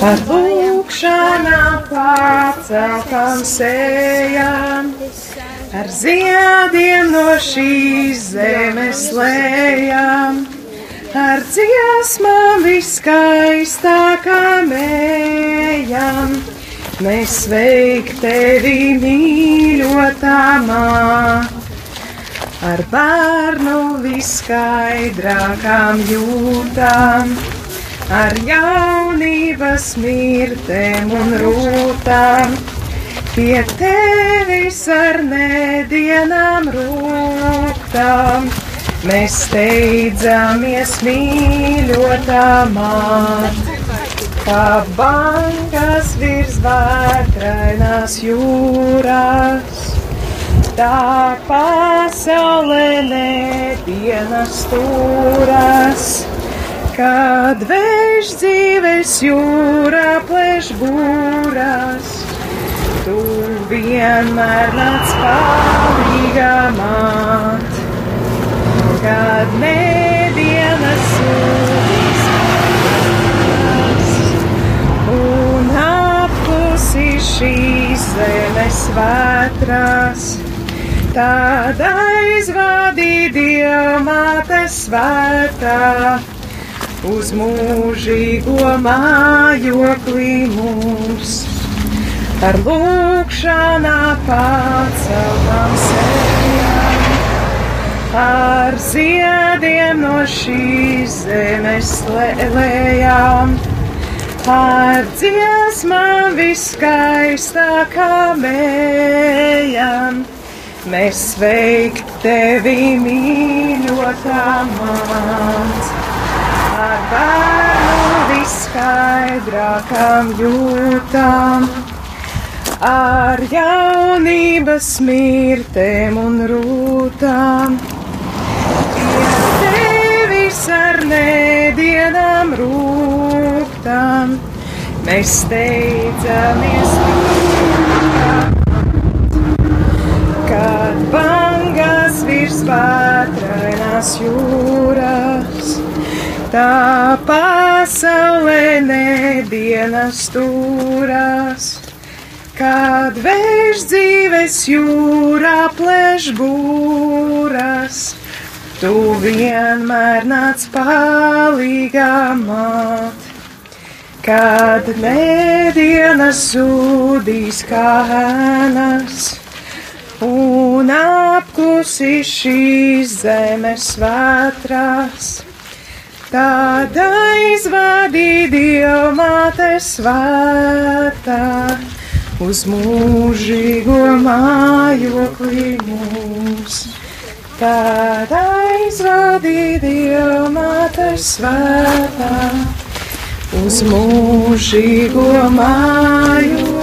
ar lūkšanām pārceltām sējām, ar ziediem no šīs zemes lējām, ar dziesmām viskaistākām ejam. Mēs sveik tevi mīļotā māte ar bērnu viskaidrākām jūtām, ar jaunības mirtēm un rūtām, pie tevis ar nedienām rūtām. Mēs steidzamies mīļotā māte, kā bankas virs vētrainās jūrās. Tā pasaulē nedienas stūras, kad vējš dzīves jūrā plēš būras. Tu vienmēr nāc palīgā māt, kad nedienas sūdīs un apklusi šīs zemes vētras. Tad aizvadī Dievmāte svētā uz mūžīgo mājokli mūs. Ar lūkšanā paceltām sejām, ar ziediem no šīs zemes lējām, ar dziesmām viskaistākām ejam. Mēs sveikt tevi mīļotā māc, ar bērnu viskaidrākām jūtām, ar jaunības mirtēm un rūtām. Pie tevis ar nedienām rūtām, mēs steidzamies kad bangas virs vētrainās jūras, tā pasaulē nedienas stūras, kad vējš dzīves jūrā plēš būras, tu vienmēr nāc palīgā māt. Kad nedienas zudīs kā ēnas, un apkusi šīs zemes vētrās. Tad aizvadī Dievmāte svētā uz mūžīgo mājokli mūs. Tad aizvadī Dievmāte svētā uz mūžīgo mājokli.